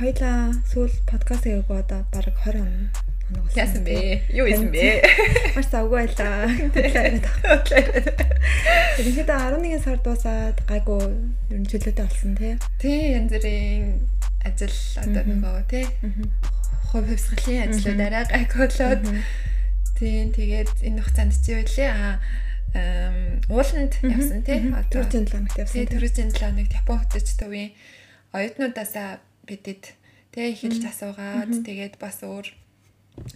хоёлаа сүүл подкаст хийгээгүй одоо баг 20 он хоног болсон. Яасан бэ? Юу хийсэн бэ? Маш завгүй байлаа. Тэгэхэд 11 сар дуусаад гайгүй ер нь чөлөөтэй болсон тий. Тий, янз бүрийн ажил одоо нөгөө тий. Хувь хөвсгөлийн ажлуудаараа гайгүй болоод. Тий тэгээд энэ хугацаанд чи байлээ аа ууланд явсан тий одоо. Төрөжин планет явсан тий төрөжин планет Япон хотч төвийн оюутнуудаасаа бидэд тий хэлж асуугаад тэгээд бас өөр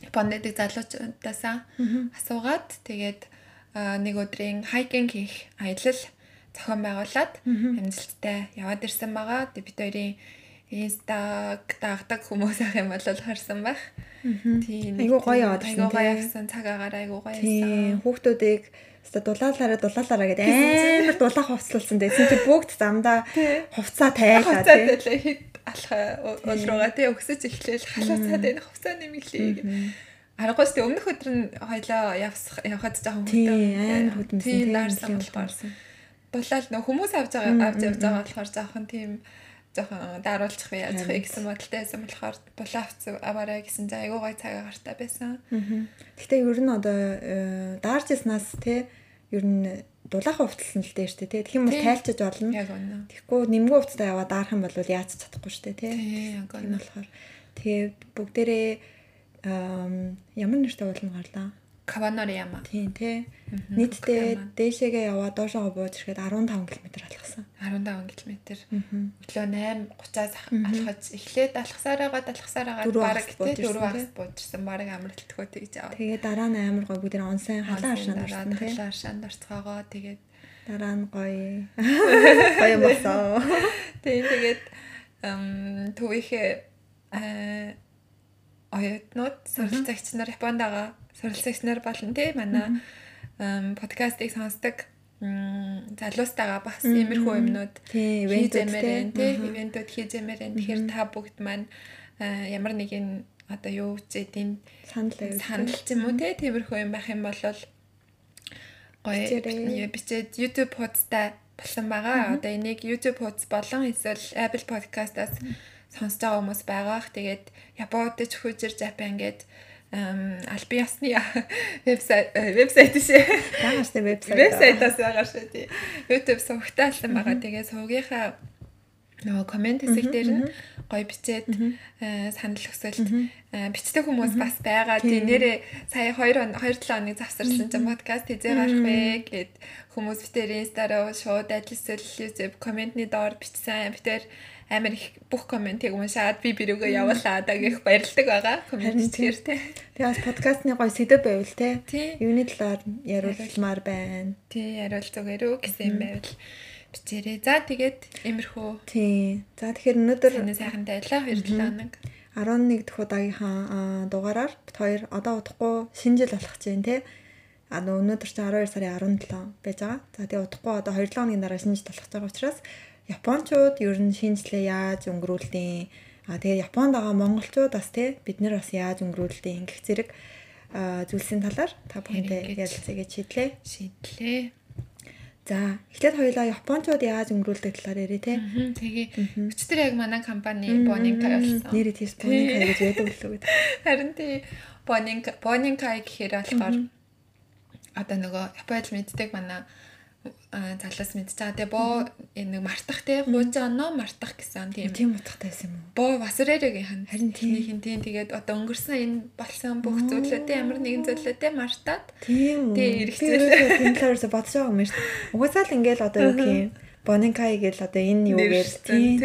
Японд залуучуудаасаа асуугаад тэгээд нэг өдрийн хайкинг хийх аялал зохион байгуулад амжилттай яваад ирсэн байгаа. Бид хоёрын инстаг дагдаг хүмүүс ах юм бол харсан байх. Тийм. Айгуу гоё яваад ирсэн. Айгуу гоё явсан. Цаг агаар айгуу гоё явсан. Хүүхдүүдийг Өста дулаалаараа дулаалаараа гэдэг амар дулаах хувцлуулсан. Тэгсэн чи бүгд замдаа хувцаа тайлаа тий. Алха уулруугаа тий. өгсөж эхлээл. Халууцаад энэ хувцаа нэмэлээ. Аргаас тий өмнөх өдөр нь хоёлоо явсах явхад жоохон хөдөө. Тийм наарсан болохоор. Дулаал нөх хүмүүс авч байгаа авч явж байгаа болохоор жоохон тийм жоохон daarуулчих вэ яах вэ гэсэн бодолтой байсан болохоор булаавц аваарай гэсэн за айгуу гой цагаа гартаа байсан. Гэхдээ ер нь одоо э, даарч яснаас те ер нь дулаах хувцалсан л дээ штэ те. Тэгэх юм бол тайлчж болно. Тэгэхгүй нэмгэн хувцтай яваа даарах юм бол яаж чадахгүй штэ те. Тийм болохоор тэгээ бүгдээрээ ямар нэртэй уулна гарлаа. Каванорияма. Тийм тий. Нийтдээ дээшээгээ яваад доошоо бууж ирэхэд 15 км алхсан. 15 км. Өглөө 8:30-аас алхаж эхлээд алхасаар байгаа алхасаар байгаа баг тий 4 багс буужсан баг амралтгүй тэгж аваа. Тэгээд дараа нь амар гой бүгд онсын халаан аршаанд орсон тий. Халаан аршаанд орцгоогоо тэгээд дараа нь гоё гоё болсон. Тэгээд тэгээд төвийнхээ оюутнууд суралцагч нар Японд байгаа суралцагч нар болно тий манай подкастыг сонсдог залуустайгаа бас иймэрхүү юмнууд ивентүүд тий ивентүүд хийжэмээр энэ тэгэхээр та бүгд маань ямар нэгэн одоо юу үчээдийн санал санал ч юм уу тий тиймэрхүү юм байх юм бол гоё бичээд YouTube хуудастай болсон байгаа. Одоо энийг YouTube хуудас болон эсвэл Apple Podcast-аас сонсож байгаа хүмүүс байгаах. Тэгээд Японд ч хүйжэр Japan гэдэг албан ёсны вебсайт вебсайт шээ. Байгаа штэ вебсайт. Вебсайтаас байгаа штэ тий. YouTube сувгтаалсан байгаа. Тэгээ сувгийнхаа нөгөө комент хэсэг дээр нь гоё бичээд санал өсөлт бичдэг хүмүүс бас байгаа. Тий нэрээ сая 2 2 7 хоног завсарсан чинь подкаст хийжээ гарах вэ гэд хүмүүс битэр инстараа шууд ажилласэл YouTube комментний доор бичсэн. Битэр амар их бүх комментиг уншаад би бирүүгөө явуулаад гэх баярлдаг байгаа. Комментээр тий. Тэгээ бас подкастны гоё сэдв байвал тий. Юуны талаар яриулмаар байна. Тий, яриул зүгээр үү гэсэн юм байвал бичээрэй. За тэгээд имерхүү. Тий. За тэгэхээр өнөөдөр сайхан дайлаа 2 7 хоног. 11 дахь удаагийнхаа дугаараар бит хоёр одоо удахгүй шинэ жил болох гэж байна тий. А өнөөдөр чи 12 сарын 17 байж байгаа. За тэгээ удахгүй одоо 2 7 хоногийн дараа шинэ жил болох гэж байгаа учраас Япончууд ер нь шинжлээ яаж өнгөрүүлдэг А тэгээ Японд байгаа монголчууд бас тий бид нар бас яаж өнгөрүүлдэг ингэх зэрэг зүйлсийн талаар та бүхэнтэй ярилцъя гэж шийдлээ. Шийдлээ. За эхлээд хоёлаа Япончууд яаж өнгөрүүлдэг талаар ярив тий. Тэгээ өчтөр яг манай компани Boninkai болсон. Нэрээ тийш Boninkai гэж байдаг л үү. Харин тий Boninkai Boninkai гэхээр болохоор одоо нөгөө Японд мэддэг манай залаас мэдчихэж байгаа. Тэгээ боо нэг мартах те гууж оноо мартах гэсэн тийм. Тийм утгатай байсан юм уу? Боо Васурэрэгийн хан. Харин тиймийнхэн тийм тэгээд одоо өнгөрсөн энэ болсон бүх зүйлүүдээ ямар нэгэн зүйлүүдээ мартаад тийм. Тэгээ эргэцээ. Тийм талаараа бодож байгаа юм шүү дээ. Угаасаа л ингээл одоо юу гэх юм. Бонинкай гэл одоо энэ юу гээл тийм.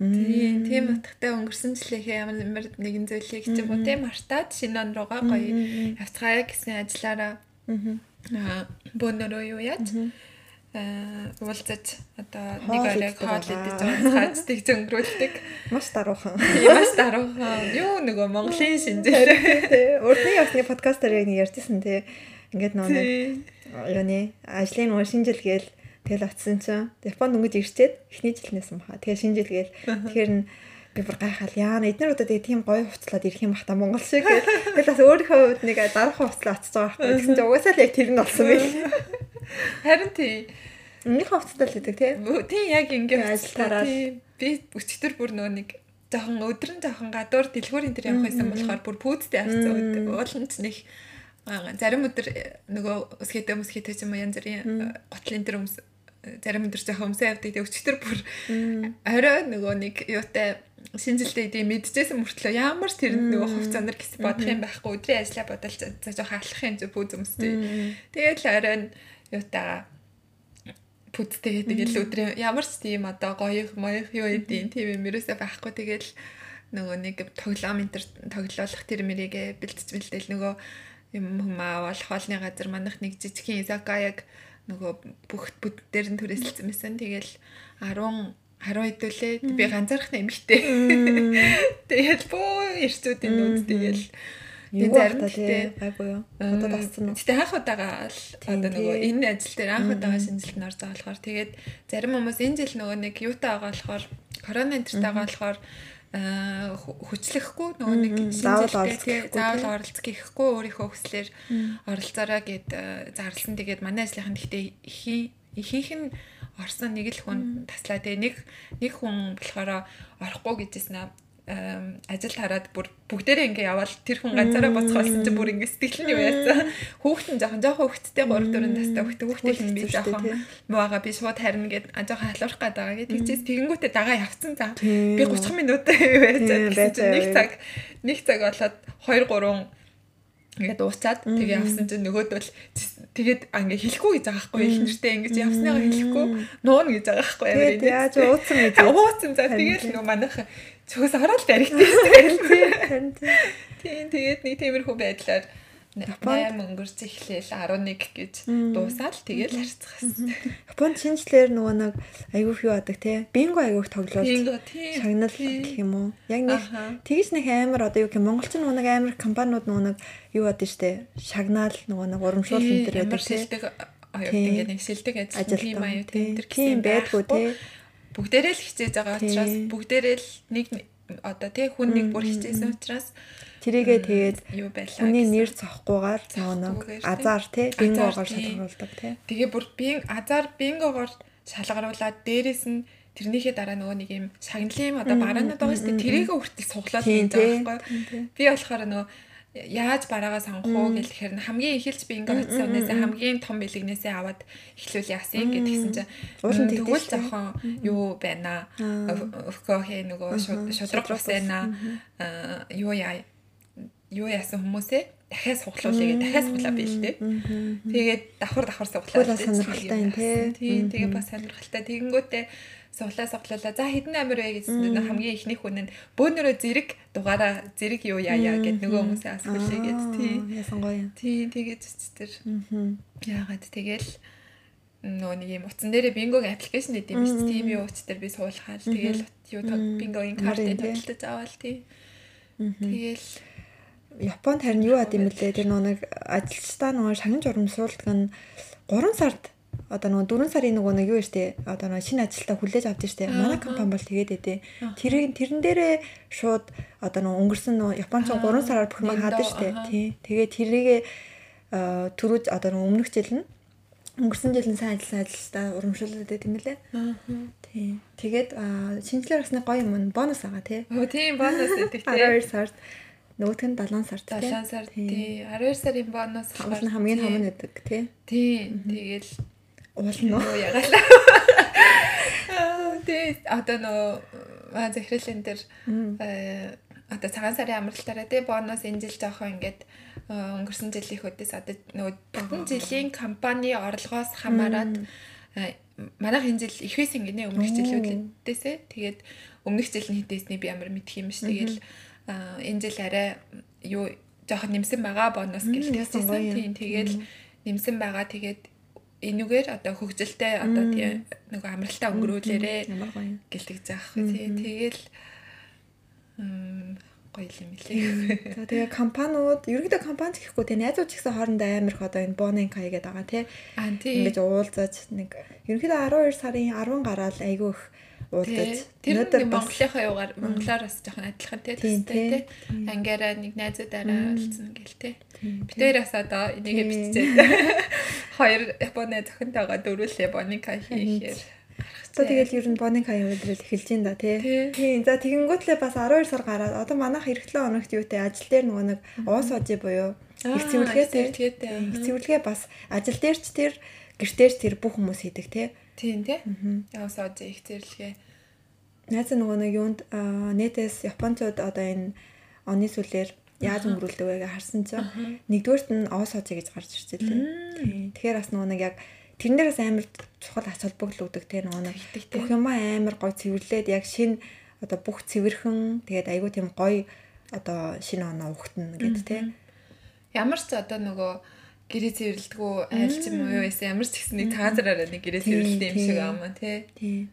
Тийм тийм утгатай өнгөрсөн жилийнхээ ямар нэгэн зүйлийг ч юм уу тийм мартаад шинэ он руугаа гоё явцгаая гэсэн ажиллаараа Аа бөөнөрөө юу яаж аа уулзаж одоо нэг оройг хоол идэж ууцгаач тэг зөнгөрүүлдэг. Маш даруухан. Маш даруухан. Юу нөгөө Монголын шинжээр. Урдны ясны подкастаар яг нэг ярьжсэн тий. Ингээд нөө юуны ажлын нөгөө шинжил гээл тэгэл очсон чинь Японд өнгөж ирчээд эхний жилнээс юм хаа. Тэгээ шинжил гээл тэгэхээр нь би бүр гайхал яа эднэр удаа тэгээ тийм гоё хувцлаад ирэх юм бах та Монгол шиг. Гэл тэгэл бас өөрийнхөө хувьд нэг дарах хувцлаа очиж байгаа байхгүй. Гэсэн чинь угаасаа л яг тэр нь болсон байл харин тий. Өмнөх хавцтай л гэдэг тий. Тийм яг ингээд ажиллаараа би өчтөр бүр нөө нэг жоохон өдрөн жоохон гадуур дэлгүүр энэ төр явах байсан болохоор бүр пүүдтэй авцсан ууланд нэг зарим өдөр нөгөө өсгөөдөө мөсгөөдөө ч юм уу янз бүрийн готлын төр өмс зарим өдөр жоохон өмсөө явдаг. Тэгээ өчтөр бүр орой нөгөө нэг юутай шинжилтэй идэв мэдчихсэн мөртлөө ямар тэрэнд нөгөө хувц анар гэсэн бодох юм байхгүй өдрийн ажиллаа бодолч за жоохон алах юм зү пүүз өмсдөй. Тэгээд л орой нь юутаа пүдтэй тэгэл өдрийн ямар ч тийм одоо гоё моёх юу эдийн тийм юм ерөөсөө байхгүй. Тэгэл нөгөө нэг тоглоом энэ тоглоулах тэр мэрийгэ бэлтж бэлдээл нөгөө юм хүмүүс авах хоолны газар манах нэг жижигхэн изакаяг нөгөө бүх бүд дээр нь түрээсэлсэн байсан. Тэгэл 10 10 хэдүүлээ би ганцаарх нэмэгтэй тэгэл бөө ирчүүдийн нүүд тэгэл. Тэгээ зарим тий. Гайгүй юу. Одоо тасцсан уу. Гэтэ анх удаага л одоо нөгөө энэ ажил дээр анх удаага шинжилт нор заа болохоор тэгээд зарим хүмүүс энэ жил нөгөө нэг юутай байгаа болохоор корона энтертэй байгаа болохоор хүчлэхгүй. Нөгөө нэг шинжилтээ заавал оролцох гэхгүй. Өөрийнхөө хүслээр оролцоорой гэд зарласан. Тэгээд манай ажлынхан гэхдээ ихийнх нь орсон нэг л хүн таслаа. Тэгээ нэг нэг хүн болохоор орохгүй гэжсэн аа. Ажил хараад бүр бүгдээрээ ингээ яваал тэр хүн ганцаараа боцгоолсон чинь бүр ингээ сэтгэл нь юу яасан хүүхэд нь жоохон жоохон хүүхэдтэй 3 4 настай хүүхдээ хүүхдээ нь би жоохон муугаа би шууд харина гэд жоохон халуурах гээд байгаа гэд тийчээс тэгэнгүүтээ дагаа явцсан за би 30 минут байсан нэг цаг нэг цаг болоод 2 3 ингээд уучаад тэгээ явсан чинь нөгөөдөл тэгээд ингээ хэлэхгүй гэж байгаа байхгүй их нэртэй ингэж явсныгаа хэлэхгүй нуун гэж байгаа байхгүй амир яаж ууцсан гэж ууцсан за тэгээд нөө манайхан Чөөс ороод даригдсан. Тийм тэгээд нэг тиймэрхүү байдлаар Японд өнгөрч эхлээл 11 гэж дуусаад тэгээд харьцах гэсэн. Японд шинжлэр нөгөө нэг айгүйх юу адаг те. Бинго айгүйх тоглолт. Шагнал гэх юм уу? Яг нэг тэгж нэг амар одоо юу гэх монголч нөгөө нэг амар компаниуд нөгөө нэг юу адаг штэ. Шагнаал нөгөө нэг урамшуул энэ төр байдаг те. Аюулт ингээд нэг шилдэг ажил тийм аюу те. Тэр гэсэн байдгүй те бүгдээрээ л хичээж байгаа учраас бүгдээрээ л нэг одоо тий хүн нэг бүр хичээсэн учраас тэрийгээ тэгээд хүний нэр цохохгүйгээр нөгөө азар тий бингогоор шалгаруулдаг тий. Тэгээ бүр бин азар бингогоор шалгаруулад дээрэс нь тэрнийхээ дараа нөгөө нэг юм шагналын одоо бараанууд байгаа шүү дээ. тэрийгээ хүртэл суглаад байгаа байхгүй. Би болохоор нөгөө яаж бараагаа сонгох уу гэхээр хамгийн эхэлж би ингээ утсан үнээсээ хамгийн том бэлгнээсээ аваад эхлүүл яасан гэдгийгсэн чинь. Тэгвэл жоохон юу байна? Өөхөө нөгөө шудраг бас байна юу яа юу яасан хүмүүсээ дахиад суглуулъя гэ дахиад суглаа би л дээ. Тэгээд давхар давхар суглаа. Сонирхолтой юм тий. Тийм тэгээ бас сонирхолтой. Тэгэнгүүтээ суглаа суглуулаа. За хэдэн амир вэ гэсэн нэг хамгийн ихний хүн нь бөөнөрөө зэрэг дугаараа зэрэг юу яая гэд нөгөө хүмүүсээ асуулъя гэд тий. Ясан гоё. Тий тэгээд тэр. Яагаад тэгэл нөгөө нэг юм утсан дээрээ бингогийн аппликейшн гэдэг юм шүү дээ. Тийм юу утас дээр би суулгаад тэгэл юу бингогийн картыг төлөлдөж аваад тий. Тэгэл Японд харин юу ад юм бэлээ тэр нэг ажилчдаа нөгөө шагнаж урамсуулдаг нь 3 сард одоо нөгөө 4 сарын нөгөө нэг юу штэ одоо нөгөө шинэ ажилтаа хүлээж авдаг штэ манай компани бол тэгээд өгдөө тэр тэрэн дээрээ шууд одоо нөгөө өнгөрсөн нөгөө Японч 3 сараар бүх юм хаадаг штэ тий. Тэгээд тэрийгээ түрүүж одоо нөгөө өмнөх жил нь өнгөрсөн жил нь сайн ажилласан ажилтаа урамшуулдаг гэдэг юм лээ тий. Тэгээд шинжлэр басны гоё юм бонус байгаа тий. Оо тийм бонус гэдэг тий 12 сард нөгөөх нь 7 сард тий. 7 сард тий. 12 сарын бонус хамгийн хамгийн гэдэг тий. Тий. Тэгэл уулна. Уу ягаалаа. Тэгээ одоо нөө захирлын дээр э, одоо цагаан сарын амралтаараа тий бонус энэ жил жоохон ингээд өнгөрсөн жилийн хөдөөс одоо нөгөө бүтэн жилийн компани орлогоос хамаарат э, манайх энэ жил их байсан гинэ өмнөх жилүүдээсээ тэгээд өмнөх жил нь хэдээсний би ямар мэдх юм ш тэгэл энэ жил арай юу жоохон нэмсэн байгаа бонус гэлтэйсэн тийм тэгэл нэмсэн байгаа. Тэгээд энүүгээр одоо хөгжилтэй одоо тийм нөгөө амралтаа өнгөрүүлээрээ гэлдэг заах тий тэгэл гоё юм лээ. За тэгээ компаниуд ерөнхийдөө компани гэхгүй тий найзууд ч гэсэн хоорондоо амирх одоо энэ бонын кай гэдэг байгаа тий. Аа тий. Ингэж уулзаж нэг ерөнхийдөө 12 сарын 10 гараал айгүй их уулзаж өнөөдөр Монголынхаа юугаар монголоор бас жоохон адилхан те төстэй те ангаараа нэг найзуудаараа уулзсан гэл те бид хоёроос одоо энийг биччихээд. Хоёр Японы зохинтойгоо дөрвөл Японика хийхээр За тэгэл ер нь Боника явуулрал эхэлж ин да тий. Тийм. За тэгэнгүүтлээ бас 12 сар гараад одоо манайх 7 хоногт юутэй ажил дээр нөгөө нэг уус ожи буюу их цэвэрлэгээ тий. Их цэвэрлэгээ бас ажил дээр ч тэр гэртээр тэр бүх хүмүүс хийдэг тий. Тийм тий. Уус ожи их цэвэрлэгээ. Найз нөгөө нэг юунд нэтээс японцууд одоо энэ оны сүлээр яаж өнгөрүүлдэг вэ гэж харсан чинь нэгдүгээрт нь оос ожи гэж гарч ирж байлаа. Тэгэхээр бас нөгөө нэг яг тэрнээс амар чухал ач холбогдол үүдэг те нөгөө нэг бүх юм амар гой цэвэрлээд яг шин одоо бүх цэвэрхэн тэгээд айгүй тийм гой одоо шинэ оноо ухтана гэд те. Ямар ч одоо нөгөө гэрээ цэвэрлдэггүй айл ч юм уу? Байсан ямар ч гэсэн нэг таазараараа нэг гэрээ цэвэрлдэг юм шиг аама тий.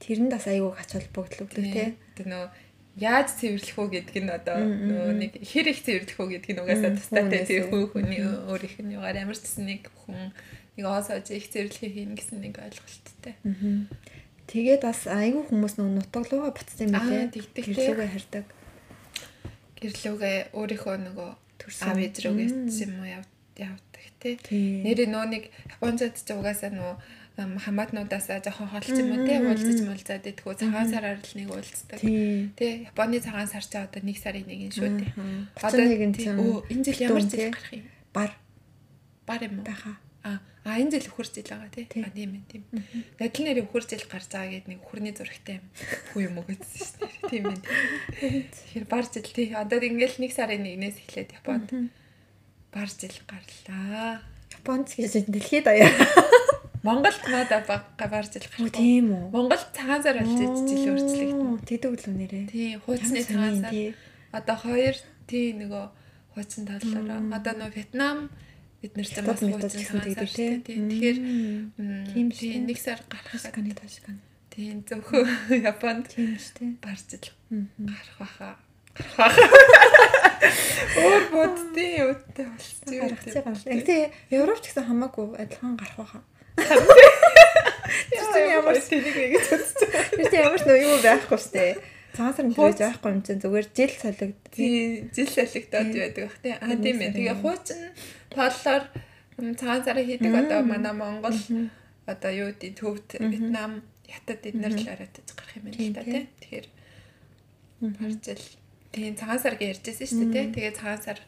Тэрэнд бас айгүй ач холбогдол үүдэг те тэр нөгөө яаж цэвэрлэх үү гэдг нь одоо нөгөө нэг хэр их цэвэрлэх үү гэдг нь угаасаа тусдаатай тэр хүн хүний өөр их нь югаар ямар ч гэсэн нэг хүн нэг оосоож их зэрлэгээ хийн гэсэн нэг ойлголттой. Тэгээд бас айгүй хүмүүс нөө нутаглууга буцсан юм билээ. Гэрлүүгээ хардаг. Гэрлүүгээ өөрийнхөө нөгөө аав ээж рүүгээ юм уу явдаг тий. Нэрээ нөө нэг Японцад ч угаасаа нөө хамаатнуудаасаа жоохон холч юм уу тий уулзаж муулзаад идэггүй цагаан сараар л нэг уулздаг. Тий Японы цагаан сар ч одоо нэг сарын нэг нь шүү тий. Одоо нэг нь тийм. Энэ жил ямар жил гарах юм? Бар. Бар юм уу? Баха. А а энэ жил өхөр жил байгаа тий. А тийм ээ тийм. Адил нэр өхөр жил гарч байгаа гэдэг нэг өхөрний зурагтай юм. Хүү юм уу гэсэн шүү дээ. Тийм ээ. Тэгэхээр бар жил тий. Одоо ингээл нэг сарын нэгнээс эхлээд Японд бар жил гарлаа. Японд гэж дэлхийд аяа. Монголд надаа бага бар жил гарсан. Тийм үү. Монголд цагаан сар болж жил өөрчлөгдөн. Тэгдэг үл үнээрээ. Тий, хуучны цагаан сар. Одоо хоёр тий нөгөө хуучин талаараа. Одоо нөгөө Вьетнам бид нэр чинь бас хуучин тэгдэг тий. Тэгэхээр тийм тий нэг сар гарах сканы ташкан. Тийм зөвхөн Японд тийм шүү дээ. Барж ил гарах баха. Өөр бод тий үттэй болчихсон. Гарах чи гарах. Гэтэ Европ ч гэсэн хамаагүй адилхан гарах баха. Яа ямар тэнийг ингэж үзсэн. Тэр ямар ч нөө юу байхгүй шүү дээ. Цагаан сарын төрөж байхгүй юм чинь зүгээр жил солигд. Тий, жил солигдоод байдаг бах тий. Аа тийм ээ. Тэгээ хуучин тооллоор цагаан сарын хийдэг одоо манай Монгол одоо юу гэдэг төвд Вьетнам хятад эднэр л оройтож гарах юм байна л да тий. Тэгэхээр баржил тийм цагаан сар гэж ярьжсэн шүү дээ. Тэгээ цагаан сар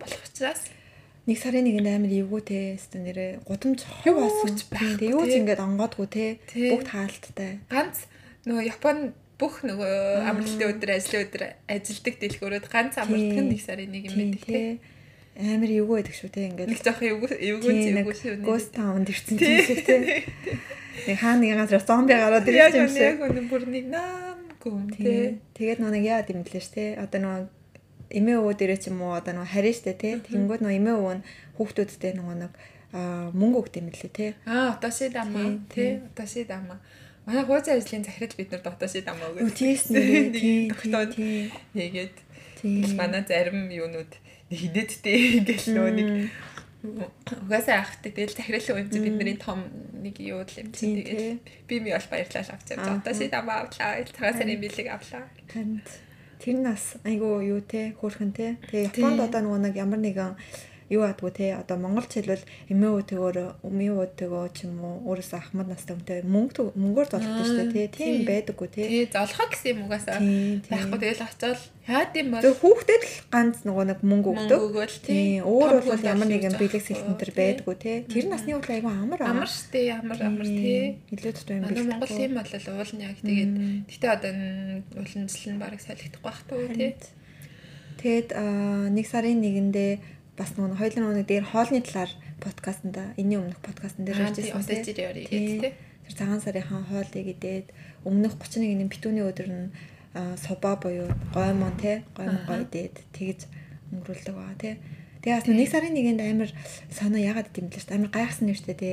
болох учраас нэг сарын нэгэнд амар эвгүй те өстө нэрэ гудамж хов басан тийм юу ч ингээд онгоодгүй те бүгд хаалттай. Ганц нөгөө Японд бүх нөгөө амралтын өдөр ажлын өдөр ажилдаг дэлгүүрүүд ганц амралтын нэг сарын нэг юм байдаг те амар эвгүй байдаг шүү те ингээд нэг жоох эвгүй эвгүй эвгүй шүү нэ гост таунд ирсэн тийм шиг те. Нэг хаана нэг газар зомби гараад ирсэн юм шиг. яг үнэн бүр нэг нам гүм те. Тэгээд нэг яа гэм лээ ш те. Одоо нөгөө эмээ өвөө дээрээ ч юм уу одоо нөгөө харин штэ те. Тэгэнгүүт нөгөө эмээ өвөө нь хүүхдүүдтэй нөгөө нэг мөнгө өгд юм лээ те. Аа отоши дама те. отоши дама манай хуучин ажлын захирал бид нар дотоошид амаа өгөө. Тийс нэр тийм тогтоод хийгээд тэгэл манай зарим юунууд хидэдтэй ингээл нөө нэг угаасаа ахтай тэгэл захирал юм чи бидний том нэг юу л юм чи тэгэл би ми бол баярлал авч явж дотоошид амаа авлаа. Цагаан сарын бэлэг авлаа. Танд. Тэр нас айгу юу те хөөрхөн те. Тэгээ Японд одоо нөгөө нэг ямар нэгэн юу адгүй те? Одоо монголч хэлбэл эмээ өөтгөөр өмнө өөтгөө ч юм уу өөрөөсөө ахмад настай хүнтэй мөнгө мөнгөөр золгодог шүү дээ тийм байдаггүй те. Тий золгох гэсэн юм угаасаа байхгүй. Тэгэл очивол яад юм бол хүүхдэд л ганц нөгөө нэг мөнгө өгдөг. Тий. Өөр бол ямар нэгэн бэлэг сэлтэн төр байдаггүй те. Тэр насны үл айгүй амар амар штэ ямар амар тий. илүү тутам юм бэлэг монгол юм бол уулын яг тэгээд гэтээ одоо уламжлал нь бараг солигдохгүй бах туу тий. Тэгэд нэг сарын нэгэндээ бас нөгөө хоёулын нэг дээр хоолны талаар подкастнда энэний өмнөх подкастн дээр ярьж байсан тийм. Тэр цагаан сарынхаа хоолыг идээд өмнөх 31-ний битүүний өдөр нь суба буюу гоймон те гоймон гой идээд тэгж өнгөрүүлдэг баа те. Тэгээ бас нэг сарын нэгэнд амар санаа ягаад гэдэм лээ шүү. Амар гайхсан нэртэй те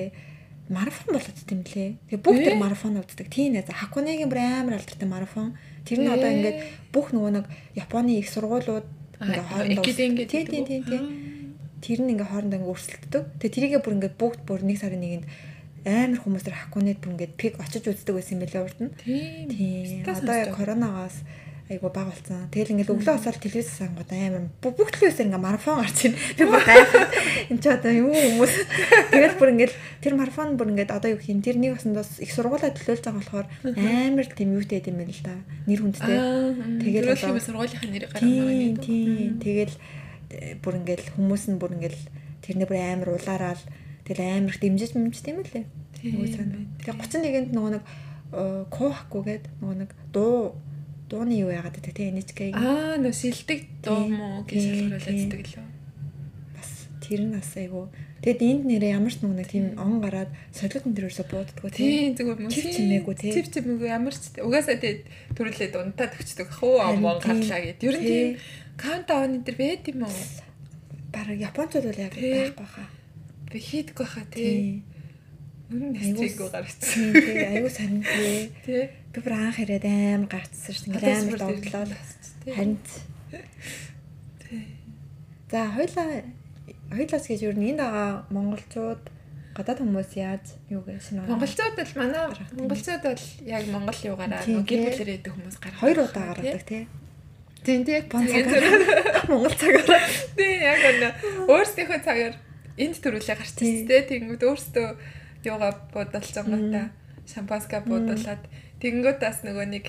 марафон болоод тийм лээ. Тэгээ бүх тэр марафон үздэг. Тийм нэ. Хакуныгийн бүр амар алдартай марафон. Тэр нь одоо ингээд бүх нөгөө нэг Японы их сургуулиуд ингээ хоорондоо тий тий тий тий тэр нь ингээ хоорондоо ингээ өрсөлддөг. Тэгээ тэрийгээ бүр ингээ бүгд бүр нэг сарын нэгэнд амар хүмүүсээр хакунэд бүр ингээд пик очиж үздэг байсан юм билээ урд нь. Тийм. Одоо яг коронавигаас айгу баг болсон. Тэгэл ингээл өглөө босоод телевиз сангууд амар бүх телевизээр ингээ марафон гарч ийн. Би бүр гайхаад энэ ч одоо юу хүмүүс. Тэгэл бүр ингээл тэр марафон бүр ингээд одоо юу юм тэр нэг басандаас их сургуулаа төлөөлж байгаа болохоор амар тийм юутэй юм байна л да. Нэр хүндтэй. Тэгэл одоо сургуулийнхаа нэрийг гаргах юм. Тийм. Тэгэл бүр ингээл хүмүүс нь бүр ингээл тэрний бүр амар улаараад тэгэл амар их дэмжиж мэмжтэй юм лээ. Тэгээ 31-нд нөгөө нэг кохку гээд нөгөө нэг дуу дууны юу яагаад гэдэг те NHK. Аа нөө шилдэг дуу мó гэж шалгаруулдаг лөө. Бас тэр нь бас айгу. Тэгэд энд нэрээ ямар ч нэг тийм он гараад солиод энэ төрөөсө бууддггүй тийм зүгээр чив чимээгүй тийм чив чимээгүй ямар ч угаасаа тэгээд төрүүлээд унтаад өгчдөг хөө амон гарлаа гэд. Ер нь тийм каунтдаун энэ төр байд юм уу? Бараг японочдод бол яг байхгүй хаа. Би хийдэггүй хаа тийм. Үнэн хэцээгүй гарчихсан. Тийм айгу сандлээ. Тий. Би бүр анх ирээд аим гарцсан шүү дээ. Амар догтлоо. Харин. За хоёлаа хоёлаас гэж юу нэг дагаа монголчууд гадаад хүмүүс яаж юу гэж шинэ Монголчууд бол манай монголчууд бол яг монгол юугаараа гэр бүлэрээ идэх хүмүүс гарах. Хоёр удаа гаргадаг тий. Тийм тий. Монгол цагаар. Тий яг өнөө өөрсдийнхөө цагаар энд төрүүлээ гарчихсан тий. Тэнгүүд өөрсдөө юугаа байгаа шампанска буудуулаад тэгэнгүүт бас нөгөө нэг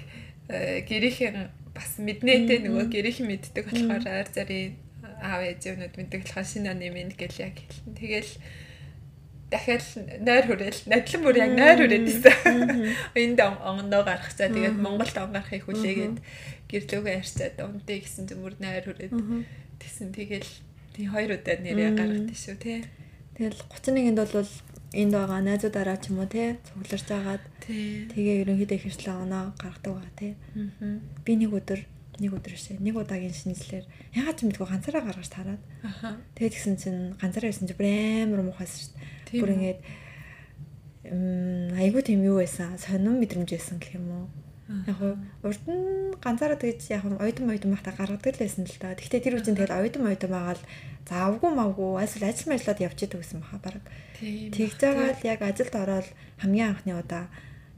э, гэрийнхэн бас мэднэтэй нөгөө гэрийнхэн мэддэг болохоор арь зарын аав ээжүүд мэддэг болохоор шинэ оны минь гэл яг хэлсэн. Тэгэл дахиад нойр хүрээл надлан бүр яг нойр хүрээд исэн. Энд онгондоо гаргацаа тэгээд Монголд он гарахыг хүлээгээд гэрлөөгөө ярьцаад унтыг гэсэн зүмөр нойр хүрээд тэгсэн тэгэл тий хоёр удаа нэрээ гаргад шүү те. Тэгэл 31-нд бол энд байгаа найзуудаараа ч юм уу те цугларч агаад тэгээ ерөнхийдөө хэрчлээ оноо гаргадаг байгаа те. Би нэг өдөр нэг өдөр шээ нэг удаагийн шинжлэлээр ягаад ч мэдгүй ганцаараа гаргаж тараад. Тэгээд тэгсэн чинь ганцаараа байсан чинь бүр амар муухайсэн шүү дээ. Бүр ингээд айгуу тийм юу байсан сонирн мэдрэмж байсан гэх юм уу. Яг урд нь ганцаараа тэгж яг оюутан оюутан байхдаа гаргадаг л байсан л да. Гэхдээ тэр үчин тэгэл оюутан оюутан байгаа л заавгүй мавгүй эсвэл ажил мэлээд явж идэг гэсэн баха баг. Тэгж байгаа л яг ажилд ороод хамгийн анхны удаа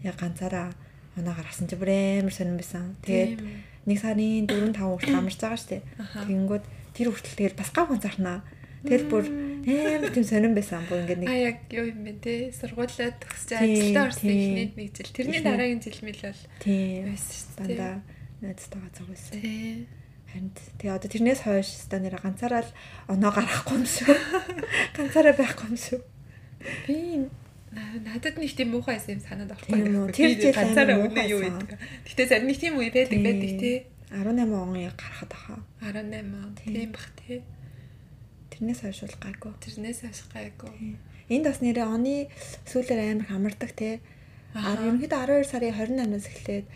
яг ганцаараа оноо гаргасан чи бүр амар сонирн байсан. Тэгээд нэг сарын 4 5 хүртэл амарч байгаа штэ. Тэгэнгүүт тэр хүртэл тэгэл бас гав ганцаарнаа. Тэгэл бүр амар тийм сонирн байсан бүр ингээд нэг А яг юу юм бэ те сургуулаа төгсөж ажилдаа орсон ихний нэг жил. Тэрний дараагийн жил мэл бол тийм. Дандаа найзтайгаа цаг байсан. Тийм Харин тэгээ одоо тэрнээс хойш ста нэр ганцаараа л оноо гаргахгүй юм шүү. Ганцаараа байхгүй юм шүү. Би надад нэг тийм муухай юм санаад авахгүй. Тэр жил ганцаараа өнөө юу гэдэг. Гэтэ зарим нэг тийм үе байдаг байдаг тий. 18 он гарахад аха. 18 он тийм бах тий. Тэрнээс хойш бол гайгүй. Тэрнээс хойш гайгүй. Энд бас нэрээ оны сүүлээр амар хамардаг тий. А ерөнхийдөө 12 сарын 28-наас эхлээд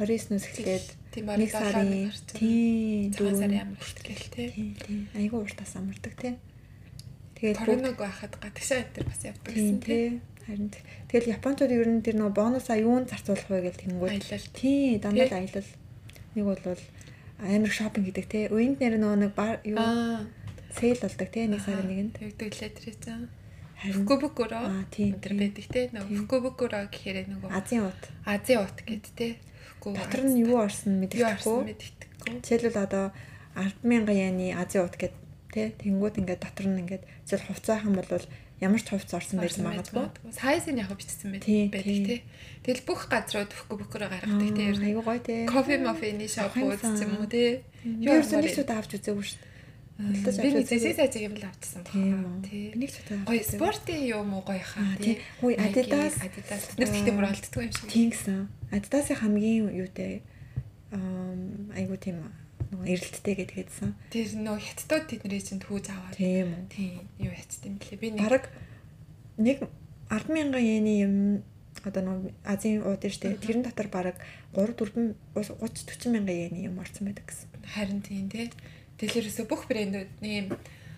29-ноос эхлээд тийм нэг сарын тийм цагаан сарын амралт гэл тий. Тийм. Айгүй уртаас амардаг тий. Тэгээд коронавиг байхад гадагшаа энэ бас явдаг гэсэн тий. Харин тэгэл японочдод ер нь тэр нөө бонусаа юунд зарцуулах вэ гэл тэнгүүд. Аялал. Тий, дандаа аялал. Нэг бол амар шопинг гэдэг тий. Уянд нэр нөө нэг юу сейл болдог тий нэг сарын нэгэнд. Тэгдэг лээ тэр чинь. Фукубукуро өндөр байдаг те нөгөө Фукубукуро гэхээр нөгөө Азийн ут. Азийн ут гэд те Дотор нь юу орсон мэддэхгүй. Жишээлбэл одоо 100000 яны Азийн ут гэд тий тэнгууд ингээд дотор нь ингээд зөв хувцаахан бол ямар ч хувц орсон байж магадгүй. Сайзын яг бичсэн байдаг тий. Тэгэл бүх газрууд өгөхгүй бөхөрөө гаргадаг тий. Айгуу гоё тий. Кофе мафины шоп үүсч юм уу тий. Юу ерөөсөө нэг шууд авч үзээгүй шүү дээ. Би нэг зэсээ сайжиг юм л авчихсан байна. Тий. Би нэг ч удаа. Гоё спортын юм уу гоё хаа тий. Хүй Adidas Adidas нэг тэгтээ мөр алддаггүй юм шиг. Тийм гэсэн. Adidas-ийн хамгийн юутэй ам айгуу тийм нөгөө эрэлттэй гэдгээдсэн. Тэр нөгөө хятадууд тэдний чинь түүж аваад. Тийм үү. Тийм. Юу яцтай юм блэ? Би нэг нэг 100000 йены юм одоо нөгөө Азийн ууд нь штэ тэрэн дотор бараг 3 4 30 40 мянган йены юм орсон байдаг гэсэн. Харин тийм тий. Дэлгэрээсээ бүх брэндүүдийн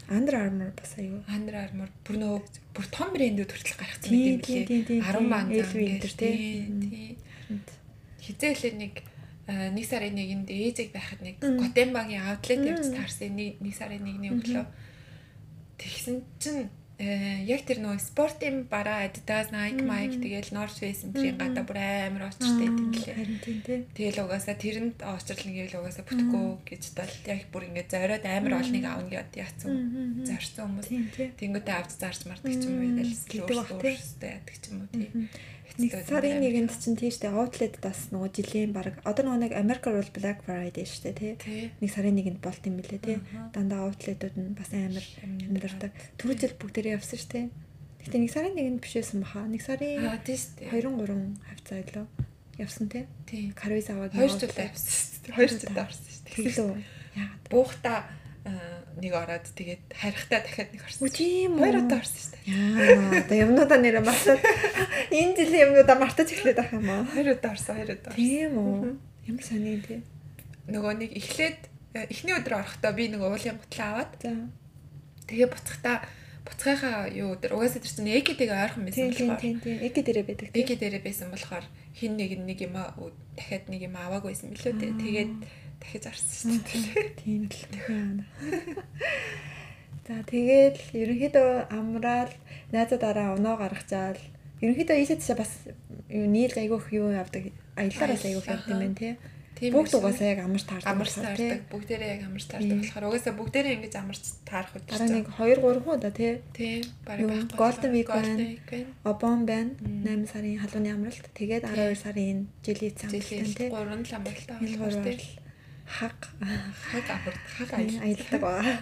Under Armour бас аюу. Under Armour бүр нөгөө бүр том брэндүүд хүртэл гаргацсан юм билээ. 10 ман энэ тий. Хизээлээ нэг нэг сарын нэгэнд ээжэг байхад нэг Готенбагийн аутлет явж таарсан. Нэг нэг сарын нэгний өглөө. Тэгсэн чинь яг тэр нөө спортын бараа Adidas, Nike, Nike тэгэл North Face энтрийн гадаа бүр амар очтой тийм лээ. Харин тийм тий. Тэгэл угаасаа тэрэнд очрлон гэвэл угаасаа бүтэхгүй гэж тал яг бүр ингээд зориод амар олныг авна гэдээ яатсан зорьсон хүмүүс. Тэнгүүтээ авч зарч мардаг ч юм уу Гэдэг тий. өөрсдөө яадаг ч юм уу тий. Нэг сарын нэгэнд чинь тийш дээ outlet бас нөгөө жилийн баг одоо нөгөө нэг America бол Black Friday шүү дээ тий. Нэг сарын нэгэнд болт юм билээ тий. Дандаа outlet-ууд нь бас амар амьдардаг. Түрүү жил бүгдээрээ явсан шүү дээ. Гэхдээ нэг сарын нэгэнд биш байсан баха. Нэг сарын Аа тий шүү дээ. 2 3 хавцаа илүү явсан тий. Карвиз аваад Хоёр жил авсан шүү дээ. Хоёр жил авсан шүү дээ. Тэглөө. Яагаад? Буухта нэг ороод тэгээд харихтаа дахиад нэг орсон. Тийм үү? Хоёр удаа орсон шүү дээ. Яа, одоо юмнуудаа нэрээ мартаад энэ жилийн юмнуудаа мартаж эхлэх байх юм аа. Хоёр удаа орсон, хоёр удаа. орсон. Тийм үү? Ямар сони тий. Нөгөө нэг эхлээд э, эхний өдөр орохдоо би нөгөө уулын гутлаа аваад За. тэгээ буцахтаа буцахынхаа юу өдөр угаасаа тэр чинь эгэтэйгээ ойрхон байсан Тийм тийм болохоор тийм тийм. Эгэ дээрээ байдаг тий. эгэ дээрээ байсан болохоор хин нэг нэг юм дахиад нэг юм аваагүй байсан билүү дээ. Тэгээд дахиж шүү дээ. Тийм л яана. За тэгээд ерөнхийдөө амраал найзуудаараа оноо гаргачаал ерөнхийдөө ийшээ тийшээ бас нийл айгүйх юу явдаг аяллаараас айгүйх явдаг юм байна тий. Бүгд угаасаа яг амарч таардаг. болохоор, таардаг. Бүгдээрээ яг амарч таардаг болохоор угаасаа бүгдээрээ ингэж амарч таарах гэж Дараа нэг 2 3 хуу да тий. Тийм, баг Юу, байхгүй. Golden Week байна. Байна. Обон байна. 8 сарын халууны амралт. Тэгээд 12 сарын жилийн Жилийн тий. 3 л болохоор гурвар тийм хаг хаг амарт хаг аялдаг байгаа.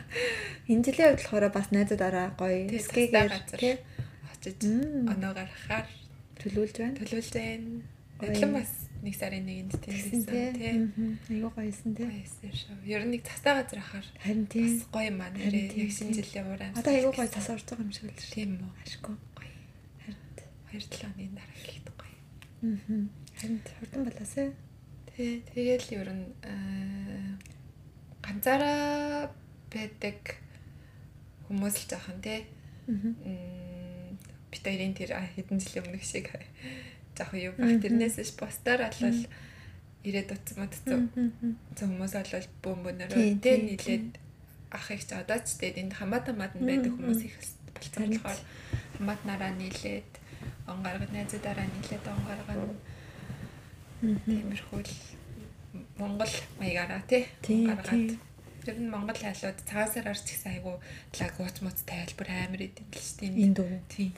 Энэ жилийн хувьд болохоор бас найзуудаараа гоё газар. тий очиж Мм. оноо гаргахаар төлөвлөж байна. төлөвлөж байна. Адилхан бас нэг сарын нэгэнд байсан тий. Айгуу гоёсэн тий. Баясаа шүү. Ер нь нэг цастай газар ахаар Харин тий. бас гоё аа Харин нэрээ яг шинэ жилийн уран. Одоо айгуу гоё цас орж байгаа юм шиг л шүү. Тийм үү. Ашгүй. Гоё. Харин. 2-7 оны дараа хийх гоё. Мгм. Харин хурдан балаасаа. Тий, тэгэл ер нь аа, ганцаараа байдаг хүмүүс л жоохон тий. Мм, Бид хоёрын тэр хэдэн жилийн өмнөх шиг жоохон юу баг тэрнээс ш постаар болол ирээд утсан модцсон. Зөв хүмүүс бол бөөм бөөнөрөө Тийм, тий нийлээд ах их ч одоо ч тэгээд энд хамаа тамаад нь байдаг хүмүүс их болцсон болохоор хамаат нараа нийлээд он гаргад найзуудаараа нийлээд он гаргана. Тиймэрхүү л Монгол маягаараа тий? Гаргаад. тэр нь Монгол хайлууд цагаасаар орч гэсэн айгу лаг ууц мууц тайлбар амар идэв л шүү дээ Энд үү. тийм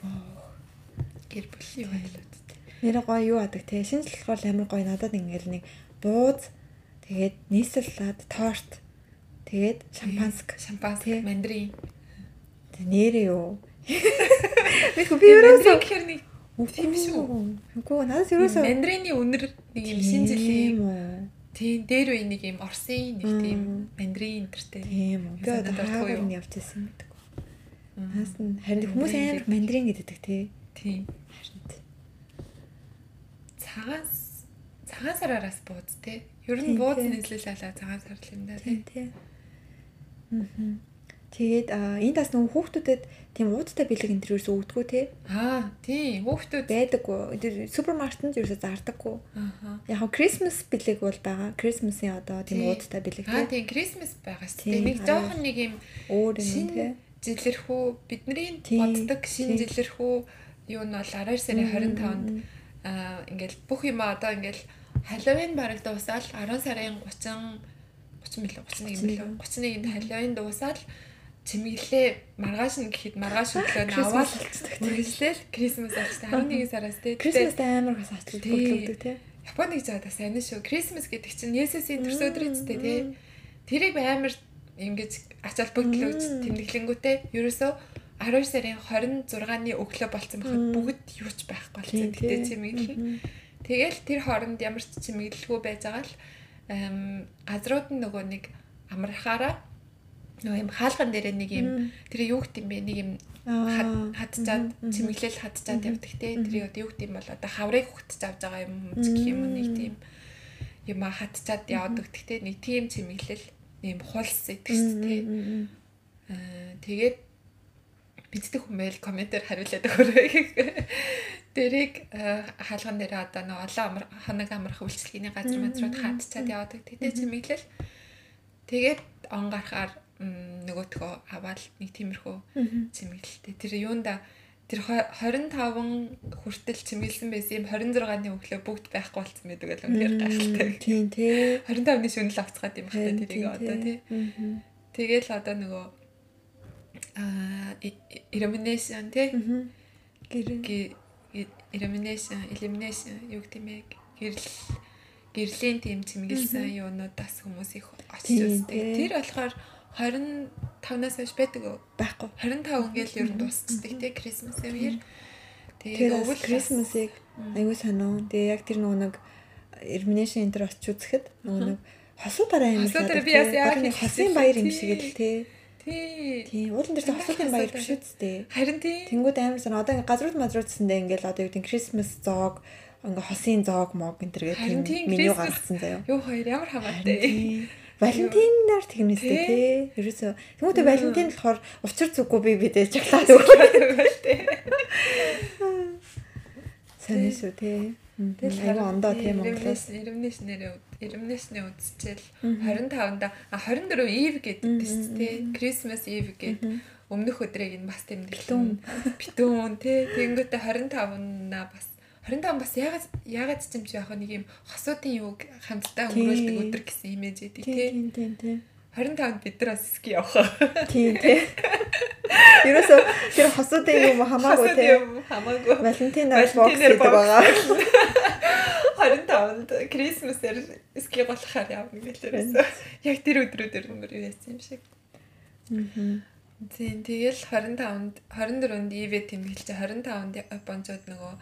гэр бүлийн хайлууд Нэр гоё юу адаг. Шинэ жил болохоор амар гоё. Надад ингээл нэг бууз тэгээд нийслэлад торт тэгээд шампанск шампанс Тий. мандрин. Тэг нэрээ юу. Нэг би ерөөсөө гэхэр нэг тийм шүү Үгүй надад ерөөсөө мандрины үнэр нэг юм шинэ жилийн Тийм үү. тийм дээр үе нэг юм Оросын нэг тийм мандрин энтертэй Тийм үү. Би одоо хаагаар нь явж ирсэн гэдэг. Наас нь харин хүмүүс амар мандрин гэдэг тий. тийм цагаас цагаан сараас бууз те ер нь Тийм, бууз тий. нийслэлээ цагаан сар л юм да Тийм тий тий. Мм. Тэгээд аа энд бас нөгөө хүүхдүүдэд тийм уудтай бэлэг энэ төрөөс өгдөггүй тий. аа тийм хүүхдүүд Байдаггүй. Супермаркетанд ерөөсөө зардаггүй. ааха Яг Christmas бэлэг бол байгаа. Christmas-ийн одоо тийм Тий. уудтай бэлэг аа тий. тийм крисмас байгаа шүү Тийм, дээ нэг жоохон нэг юм Өөр юм тий. шинэ жилэрхүү бидний боддог шинэ тийм. жилэрхүү юу нь бол 12 сарын 25-нд Мм. аа ингээл бүх юм одоо ингээл Халлоуин бараг дуусаад 10 сарын 30 30 мөлөө 31 мөлөө 31-нд Халлоуин дуусаад чимэглээ маргааш нь гэхэд маргааш өглөө нь Christmas аваад болцдог тий. үргэлжлээл Крисмас болчихсон 11 сараас тий. Christmas амар бас ачлал Тий. бүрлэгдэг тий. Японыг заадаг сайн шүү. Крисмас гэдэг чинь Есүсийн төрс өдрийн үстэй тий. Тэрийг амар ингэж ач холбогдлоо гэж Мм. тэмдэглэнгүүтээ ерөөсөө 12 сарын 26-ны өглөө болцсон байхад бүгд юу ч байхгүй болсон. Тэгтээ. Мгм. Тэгэл тэр хооронд ямар ч чимэглэлгүй байж байгаа л газрууд нь нөгөө нэг амархаараа нөгөө юм хаалган дээр нэг юм тэр юу гэдэм бэ? Нэг юм чимэглэл хадчаад Мгм, явдаг те. Тэр юу юу гэдэм бол одоо хаврыг хөтж авч байгаа юм гэх юм нэг тийм юм яваад өгдөг те. Нэг тийм чимэглэл юм хулс дээ те. Аа, тэгээд мэддэг хүмүүс комментээр хариулаад өгөөрэй. Дэрийг хаалган дээр одоо нэг олон хоног амарх үйлчлэгийн газар мм, хатчаад яваад тэгтээ чимэглэл. Тэгээд он гарахаар нөгөөтгөө аваад нэг тиймэрхүү чимэглэлтэй. Тэр юунда тэр 25 хүртэл чимгэлсэн байсан юм 26-ны өглөө бүгд байхгүй болсон байдаг л үнээр гайхалтай. Тийм тий. 25-ны шөнө л авцгаад юм байна тэрийг одоо тий. Тэгэл одоо нөгөө аа elimination тий. elimination elimination юу гэдэг юм бэ? Гэрэл гэрлийн тийм чимгэлсэн юунуудаас хүмүүс их очиж үздэг. Тэр болохоор 25-наас хойш байдаг? Байхгүй. 25 ингээл ер нь дуусчдаг тий Крисмасийн үеэр. Тэгээд өвөл Крисмасыг аягүй сонио. Тэгээ яг тэр нөгөө нэг Elimination энэ төр очиж үзэхэд нөгөө нэг хосуудаараа юм шиг. Хосуудаар би яс яа нэг хосын баяр юм шиг л тий. Тий. Тий. Уулын дээр хосуудын баяр биш үсттэй. Харин тий. Тэнгүүд амар сан одоо ингээ газрууд мазруудсандээ ингээл одоо юу гэдэг Christmas зоог ингээ хосын зоог мог энэ төр гэх тийм меню гаргацсан заяа. Юу хоёр ямар хамаатай. Валентинаар тэгнэстэй тий. Ерөөсөө тэгмүүдээ Валентин болохоор учир зүггүй би бидээ чоклад өгөх тий. Сайн шүү тий. Тэгэл аяга ондоо тийм Монголоос. Elimination нэрээ Elimination-ы үзчихэл 25-нда а 24 Eve гэдэг тест тий. Christmas Eve гэдэг өмнөх өдрийг нь бас тэмдэглэн битүүн тий. Тэнгүүтээ 25-наа бас 25 бас ягаад ягаад ч юм чи яг нэг юм хосуудын юуг хамтдаа өнгөрүүлдэг өдөр гэсэн имиж тий. Тийм тийм тийм. 25-нд бид нар бас ски явах. Тийм тий. Ерөөсөө тэр хосуудын юм хамаагүй тий. Хамаагүй. Валентинаар бокс гэдэг байгаа. 25-нд Крисмасээр ски болохоор явна гэлээрээс. Яг тэр өдрүүдээр өнгөр яасан юм шиг. Аа. Тийм тэгэл 25-нд 24-нд ивэ тэмдэглэж 25-нд Японцод нөгөө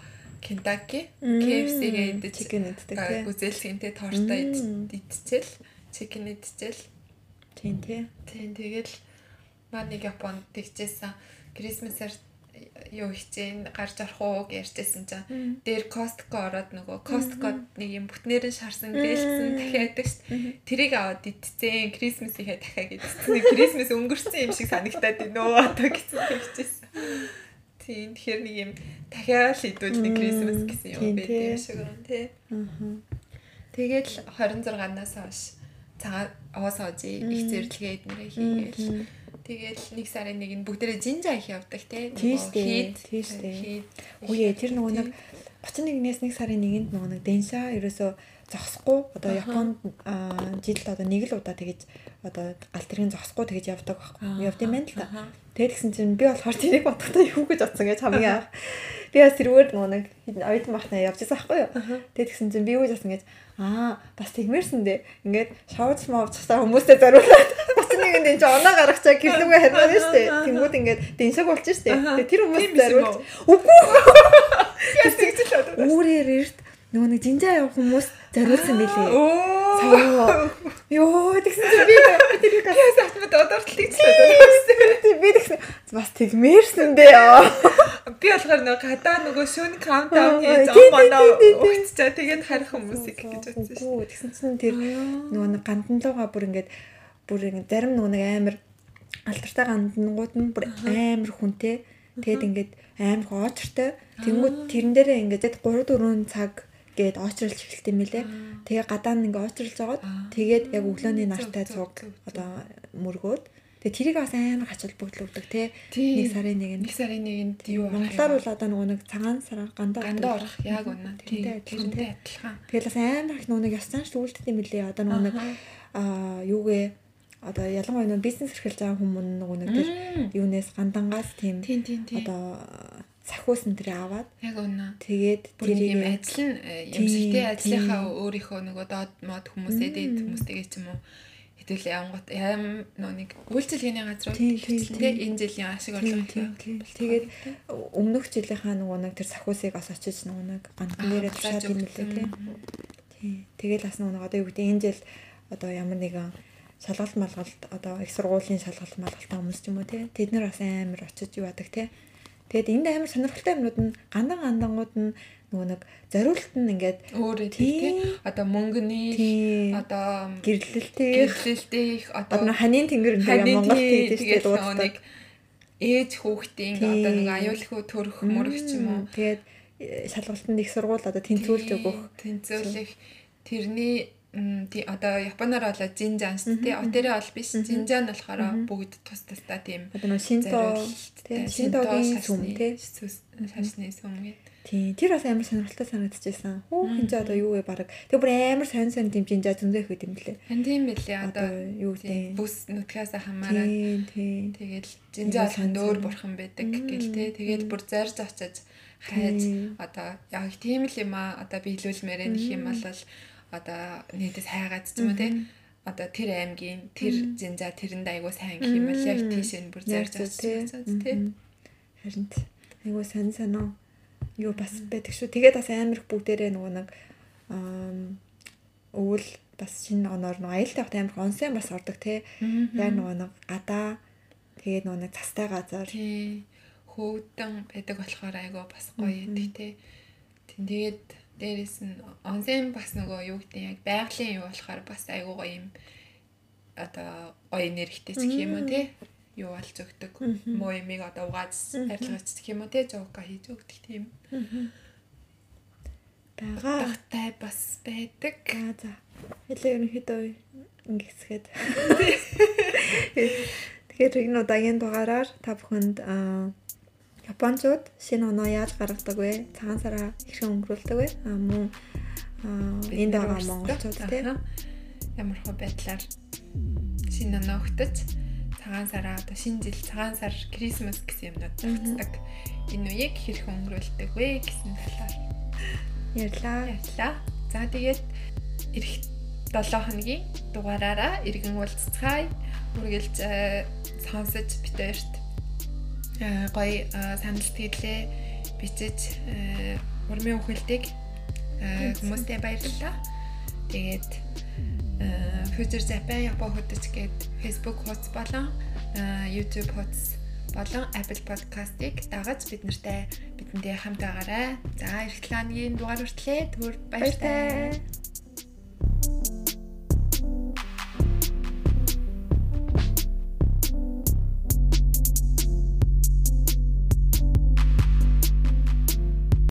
Kentucky KFC-гээ идэж chicken иддэг тийм. Үзэлсгэнтэй тортой идчихэл chicken идчихэл. Тийм тий. Тийм тэгэл нэг Японд тэгжсэн Christmas-аар юу хичээн гарч орох уу ярьжсэн чинь дээр Costco ороод нөгөө Costco нэг юм бүтнээр нь шарсан гэлцсэн дахиад шүү. Тэрийг аваад идцэн Christmas-ийхээ дахиад идцэн. Christmas өнгөрсөн юм шиг санагтаад байна өө одоо гэсэн тэгжсэн. Тийм тэгэхээр нэг юм дахиад л идвэл Christmas гэсэн юм байдаг юм шиг байна тий. Тэгэл 26-наас хойш цагаан оос оожи их зэрлэгээ эднэрээ хийгээл Тэгэл нэг сарын нэг нь бүгдээрээ жинжа их явдаг те. Тийштэй. Тийштэй. Үгүй тэр нөгөө нэг 31-ээс нэг сарын нэгэнд нөгөө нэг денша ерөөсөө зогсохгүй одоо Японд жилд одоо нэг л удаа тэгэж одоо гал тэргийн зогсохгүй тэгэж явдаг байхгүй. Явд юм байна л та. Тэгээд гисэн чинь би болохоор тэрийг бодохдоо юу гэж бодсон гэж хамгийн анх. Би бас тэрүүгээр нөгөө нэг оюутан махнаа явж байсан байхгүй юу. Тэгээд гисэн чинь би юу гэж бодсон гэж аа бас тэгмээрсэн дээ. Ингээд шоуч мовчсаа хүмүүстэй зориулаад нэг энэ чинь оноо гаргачаа гэрлүүгээ харина шүү дээ. Тэнгүүд ингээд дэншаг болж шүү дээ. Тэгээ тэр хүмүүс зориулж үгүй. Яс тэгжэл одоо. Үүрээр эрт нөгөө нэг жинжаа явах хүмүүс зориулсан билээ. Оо. Йоо тэгсэн чи би тэрийг яас автомат одоортол тэгчихлээ. Би тэгсэн бас тэгмээрсэн дээ. Би болохоор нөгөө гадаа нөгөө шүүн каунтдаун хийж оноо өгччаа тэгээд харих хүмүүсийг гэж бодсон шүү. Тэгсэн чинь тэр нөгөө нэг ганданлууга бүр ингээд бүр зарим нөгөө нэг амар алтартай гандангууд нь бүр амар хүнтэй. Тэгээд ингээд амар хоочртой. Тэнгүүд тэрэн дээрээ ингээд 3 4 цаг гээд очролж эхэлт юм лээ. Тэгээ гадаа нь ингээ очролж жагаад тэгээд яг өглөөний нартай цуг одоо мөргөөд. Тэгээ тэрийг бас амар хачаал бүгдлүүлдэг те нэг сарын нэг нэг сарын нэгэнд юу Монголоор бол одоо нөгөө нэг цагаан сараар гандаа гандаа орох яг үнэ тэрнтэй адилхан. Тэгээд бас амар их нөгөө нэг яс цааш үлддэг юм лээ. Одоо нөгөө нэг аа юугээ одоо ялангуяа нөө бизнес эрхэлж байгаа хүмүүс нөгөө нэг тэр юунаас гандангаас тийм одоо сахиус энэ тэр аваад яг үнэ. Тэгээд тэр юм ажил нь юмшигтэй ажлынхаа өөрийнхөө нөгөө доод мод хүмүүсээ дээд хүмүүстэйгээ ч юм уу хэдүүлээ явангот аим нөө нэг үйлчлэгээний газрууд тэгээ энэ жилийн ашиг орлого тэгээд өмнөх жилийнхаа нөгөө нэг тэр сахиусыг бас очиж нөгөө нэг гандан дээрээ тушаад юм лээ тий. Тэгэл бас нөгөө одоо юу гэдэг энэ жил одоо ямар нэгэн шалгалт малгалт одоо их сургуулийн шалгалт малгалтаа хүмүүс ч юм уу те тэд нар бас амар очиж юу яадаг те тэгэд энд амар сонирхолтой юмнууд нь гандан гандангууд нь нөгөө нэг зориулт нь ингээд өөр тийм одоо мөнгөний одоо гэрлэлтэй гэрлэлтэй одоо ханийн тэнгэр энэ Монгол тийдэж дууддаг ээж хүүхдийн одоо нэг аюулгүй төрөх мөрөх ч юм уу. Тэгээд шалгалтанд их сургууль одоо тэнцүүлж өгөх. тэнцүүлэх тэрний тий одоо японоор болоо жинжан шүү дээ. Отерэ бол биш. Жинжан нь болохоор бүгд тус тустай тийм. Одоо нөө шинто тий шинтогийн сүм тий шашны сүм гэдэг. Тий. Тэр бас амар сонирхолтой санагдчихсан. Хөө хин ч одоо юу вэ баг. Тэг бүр амар сонь сонь тийм жинжаа зөндөөх үед юм блэ. Хан тийм билээ одоо юу гэдэг бүс нүдгээс хамаараа. Тий. Тэгэл жинжаа болох дөөр бурхан байдаг гэл тий. Тэгэл бүр зарж очиж хайж одоо яг тийм л юм а одоо биелүүлмээр нэх юм бол одоо нийтэс хайгаад ч юм уу тий одоо тэр аймгийн тэр зинза тэрэнд айгуу сайн гэх юм бол яг тийш нь бүр зарж очиж тий. Харин айгуу сонь сонь юу бас байдаг шүү. Тэгээд бас амар их бүгдээрээ нөгөө нэг өвөл бас шинэ оноор нөгөө аюултай хот амар онсын бас ордог те. Яг нөгөө нэг гадаа тэгээд нөгөө нэг цастай газар. Тий. Хөөдөн байдаг болохоор айгаа бас гоё идэг те. Тэгээд дээрэс нь онсын бас нөгөө юу гэдэг яг байгалийн юу болохоор бас айгуу гоё юм одоо гоё ч гэх юм уу те юу болж өгдөг. Муу ямиг одоо угааж арилгаж гэх юм уу те жоока хийж өгдөг тийм. Бага. Тагтай бас байдаг. Аа за. Хэлээ ерөнхийдөө ингэсгээд. Тэгэхээр энэ удаагийн дугаараар та бүхэнд аа Япончууд шинэ оноо яаж гаргадаг вэ? Цагаан сараа хэрхэн өнгөрүүлдэг вэ? Аа мөн энд байгаа монголчууд тийм ямар хөө байдлаар шинэ оноо өгтөж цагаан сараа одоо шинэ жил цагаан сар Крисмас гэсэн юмнууд тогтдог. Энэ үеийг хэрхэн өнгөрүүлдэг вэ гэсэн талаар ярьлаа. Ярьлаа. За тэгээд эх 7 хоногийн дугаараараа иргэн уулзцгаая. Үргэлж э, сонсож битээрт гоё э, санал сэтгэлээ бичиж урмын үхэлдэг хүмүүстээ баярлалаа. Тэгээд Future Japan Япон хөтөч гээд Facebook хуудас болон YouTube хуудас болон Apple Podcast-ыг дагаж бид нартай бидэнтэй хамт байгаарай. За эх 7 өдрийн дугаар хүртлээр түр баяртай.